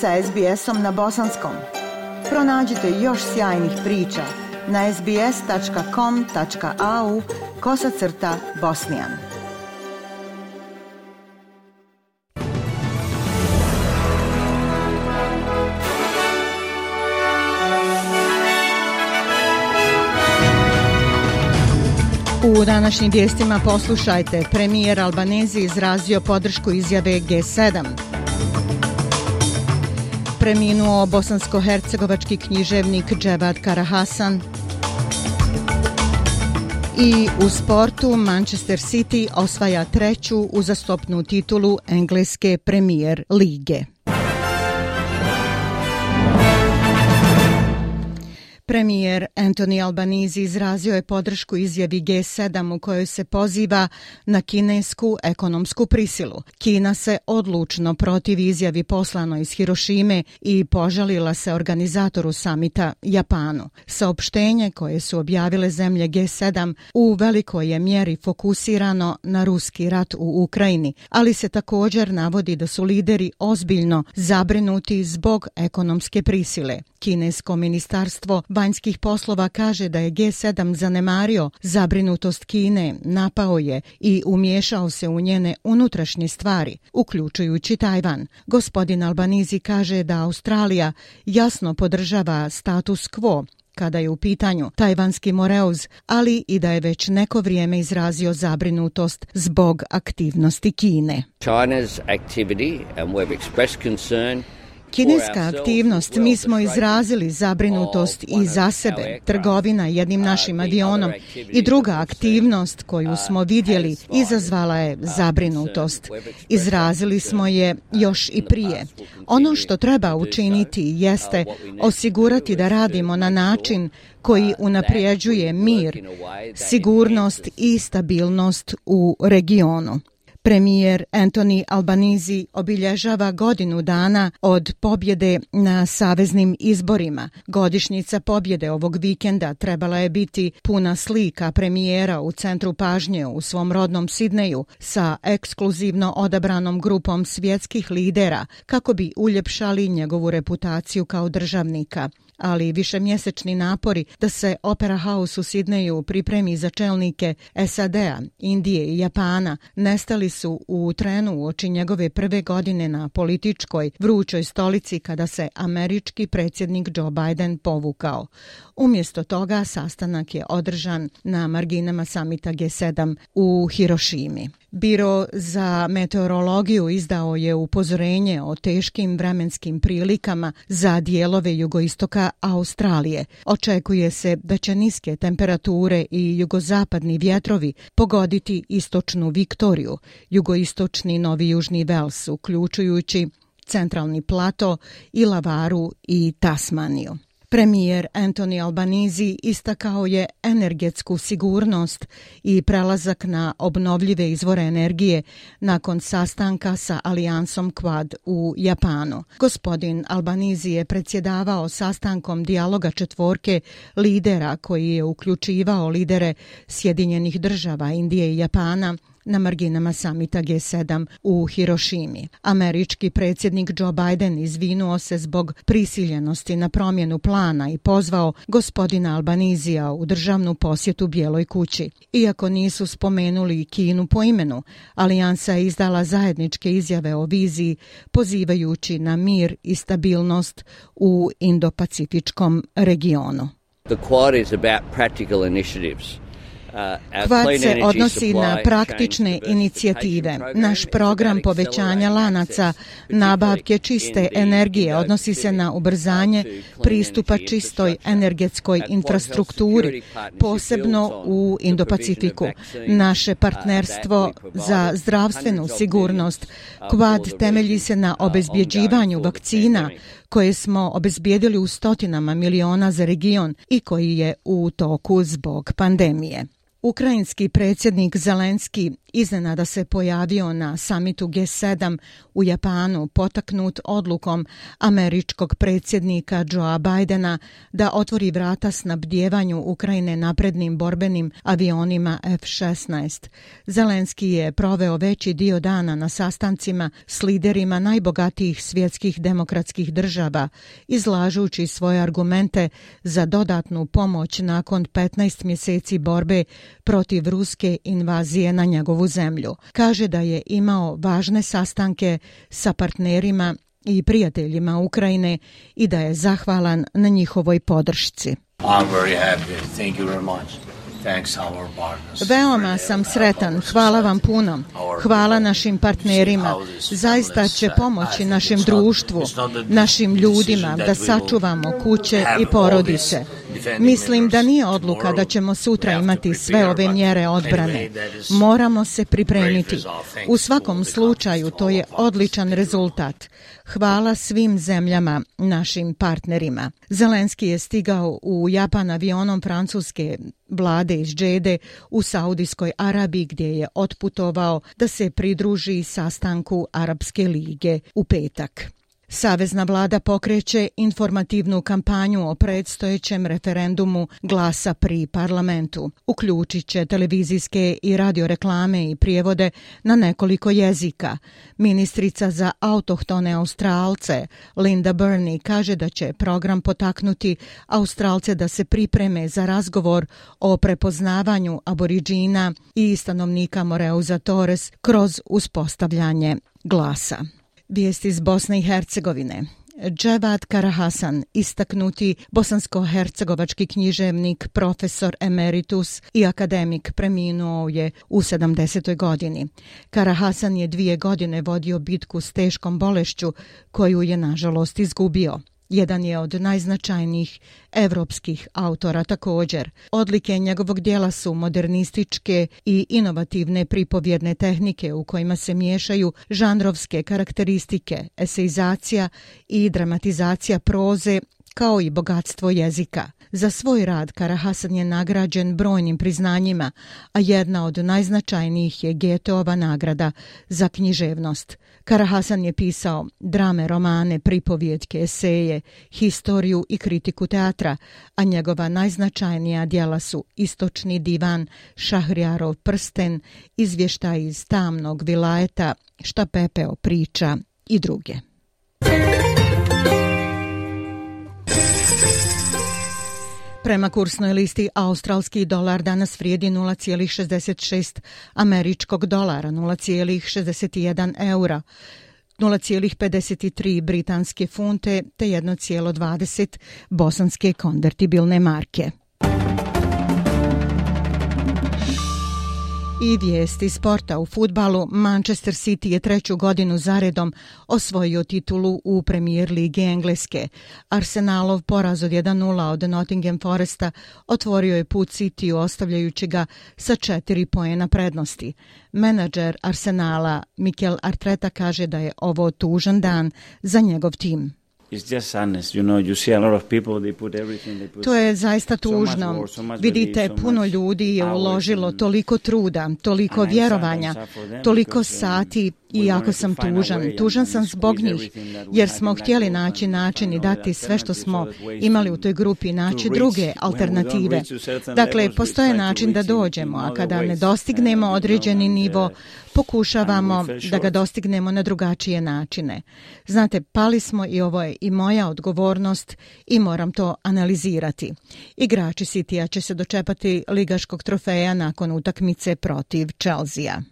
sa SBS-om na bosanskom. Pronađite još sjajnih priča na sbs.com.au kosacrta bosnijan. U današnjim vijestima poslušajte, premijer Albanezi izrazio podršku izjave G7 preminuo bosansko-hercegovački književnik Dževad Karahasan. I u sportu Manchester City osvaja treću uzastopnu titulu engleske premijer lige. Premijer Anthony Albanese izrazio je podršku izjavi G7 u kojoj se poziva na kinesku ekonomsku prisilu. Kina se odlučno protiv izjavi poslano iz Hirošime i požalila se organizatoru samita Japanu. Saopštenje koje su objavile zemlje G7 u velikoj je mjeri fokusirano na ruski rat u Ukrajini, ali se također navodi da su lideri ozbiljno zabrinuti zbog ekonomske prisile. Kinesko ministarstvo vanjskih poslova kaže da je G7 zanemario zabrinutost Kine, napao je i umješao se u njene unutrašnje stvari, uključujući Tajvan. Gospodin Albanizi kaže da Australija jasno podržava status quo kada je u pitanju tajvanski moreuz, ali i da je već neko vrijeme izrazio zabrinutost zbog aktivnosti Kine. China's activity and we've expressed concern Kineska aktivnost, mi smo izrazili zabrinutost i za sebe, trgovina jednim našim avionom i druga aktivnost koju smo vidjeli izazvala je zabrinutost. Izrazili smo je još i prije. Ono što treba učiniti jeste osigurati da radimo na način koji unaprijeđuje mir, sigurnost i stabilnost u regionu. Premijer Anthony Albanizi obilježava godinu dana od pobjede na saveznim izborima. Godišnjica pobjede ovog vikenda trebala je biti puna slika premijera u centru pažnje u svom rodnom Sidneju sa ekskluzivno odabranom grupom svjetskih lidera kako bi uljepšali njegovu reputaciju kao državnika ali višemjesečni napori da se Opera House u Sidneju pripremi za čelnike SAD-a, Indije i Japana nestali su u trenu uoči njegove prve godine na političkoj vrućoj stolici kada se američki predsjednik Joe Biden povukao. Umjesto toga sastanak je održan na marginama samita G7 u Hirošimi. Biro za meteorologiju izdao je upozorenje o teškim vremenskim prilikama za dijelove jugoistoka Australije. Očekuje se da će niske temperature i jugozapadni vjetrovi pogoditi istočnu Viktoriju, jugoistočni Novi Južni Vels, uključujući centralni plato i Lavaru i Tasmaniju. Premijer Anthony Albanizi istakao je energetsku sigurnost i prelazak na obnovljive izvore energije nakon sastanka sa alijansom Quad u Japanu. Gospodin Albanizi je predsjedavao sastankom dijaloga četvorke lidera koji je uključivao lidere Sjedinjenih država Indije i Japana na marginama samita G7 u Hirošimi. Američki predsjednik Joe Biden izvinuo se zbog prisiljenosti na promjenu plana i pozvao gospodina Albanizija u državnu posjetu Bijeloj kući. Iako nisu spomenuli Kinu po imenu, Alijansa je izdala zajedničke izjave o viziji pozivajući na mir i stabilnost u Indo-Pacifičkom regionu. The Quad is about practical initiatives. Kvad se odnosi na praktične inicijative. Naš program povećanja lanaca nabavke čiste energije odnosi se na ubrzanje pristupa čistoj energetskoj infrastrukturi, posebno u Indo-Pacifiku. Naše partnerstvo za zdravstvenu sigurnost Kvad temelji se na obezbjeđivanju vakcina koje smo obezbijedili u stotinama miliona za region i koji je u toku zbog pandemije. Ukrajinski predsjednik Zelenski iznenada se pojavio na samitu G7 u Japanu potaknut odlukom američkog predsjednika Joea Bidena da otvori vrata snabdjevanju Ukrajine naprednim borbenim avionima F-16. Zelenski je proveo veći dio dana na sastancima s liderima najbogatijih svjetskih demokratskih država, izlažući svoje argumente za dodatnu pomoć nakon 15 mjeseci borbe protiv ruske invazije na njegovu zemlju. Kaže da je imao važne sastanke sa partnerima i prijateljima Ukrajine i da je zahvalan na njihovoj podršci. I'm very happy. Thank you very much. Veoma sam sretan. Hvala vam puno. Hvala našim partnerima. Zaista će pomoći našem društvu, našim ljudima da sačuvamo kuće i porodice. Mislim da nije odluka da ćemo sutra imati sve ove mjere odbrane. Moramo se pripremiti. U svakom slučaju to je odličan rezultat. Hvala svim zemljama, našim partnerima. Zelenski je stigao u Japan avionom francuske vlade iz Džede u Saudijskoj Arabiji gdje je otputovao da se pridruži sastanku Arabske lige u petak. Savezna vlada pokreće informativnu kampanju o predstojećem referendumu glasa pri parlamentu. Uključit će televizijske i radioreklame i prijevode na nekoliko jezika. Ministrica za autohtone Australce Linda Burney kaže da će program potaknuti Australce da se pripreme za razgovor o prepoznavanju aboriđina i stanovnika Moreuza Torres kroz uspostavljanje glasa. Vijesti iz Bosne i Hercegovine. Dževad Karahasan, istaknuti bosansko-hercegovački književnik, profesor emeritus i akademik, preminuo je u 70. godini. Karahasan je dvije godine vodio bitku s teškom bolešću, koju je nažalost izgubio. Jedan je od najznačajnijih evropskih autora također. Odlike njegovog dijela su modernističke i inovativne pripovjedne tehnike u kojima se miješaju žanrovske karakteristike, eseizacija i dramatizacija proze kao i bogatstvo jezika. Za svoj rad Karahasan je nagrađen brojnim priznanjima, a jedna od najznačajnijih je Geteova nagrada za književnost. Karahasan je pisao drame, romane, pripovjetke, eseje, historiju i kritiku teatra, a njegova najznačajnija dijela su Istočni divan, Šahrijarov prsten, Izvještaj iz tamnog vilajeta, Šta Pepeo priča i druge. Prema kursnoj listi, australski dolar danas vrijedi 0,66 američkog dolara, 0,61 eura, 0,53 britanske funte te 1,20 bosanske konvertibilne marke. I vijesti sporta u futbalu, Manchester City je treću godinu zaredom osvojio titulu u premijer Ligi Engleske. Arsenalov poraz od 1-0 od Nottingham Foresta otvorio je put City ostavljajući ga sa četiri poena prednosti. Menadžer Arsenala Mikel Arteta kaže da je ovo tužan dan za njegov tim. To je zaista tužno. Vidite, puno ljudi je uložilo toliko truda, toliko vjerovanja, toliko sati i ako sam tužan, tužan sam zbog njih, jer smo htjeli naći način i dati sve što smo imali u toj grupi, naći druge alternative. Dakle, postoje način da dođemo, a kada ne dostignemo određeni nivo, pokušavamo da ga dostignemo na drugačije načine. Znate, pali smo i ovo je i moja odgovornost i moram to analizirati. Igrači City-a će se dočepati ligaškog trofeja nakon utakmice protiv Chelsea-a.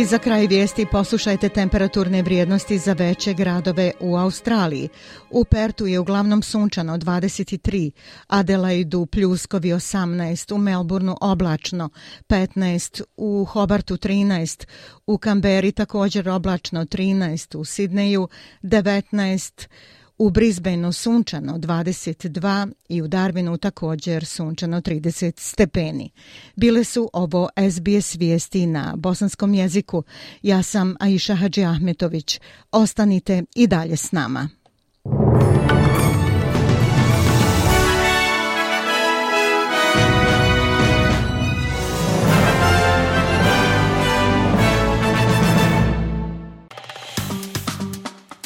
I za kraj vijesti poslušajte temperaturne vrijednosti za veće gradove u Australiji. U Pertu je uglavnom sunčano 23, Adelaidu pljuskovi 18, u Melbourneu oblačno 15, u Hobartu 13, u Kamberi također oblačno 13, u Sidneju 19, U Brisbaneu sunčano 22 i u Darwinu također sunčano 30 stepeni. Bile su ovo SBS vijesti na bosanskom jeziku. Ja sam Aisha Hadži Ahmetović. Ostanite i dalje s nama.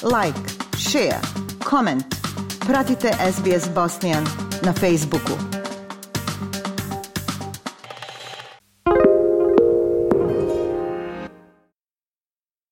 Like, share, comment. Pratite SBS Bosnian na Facebooku.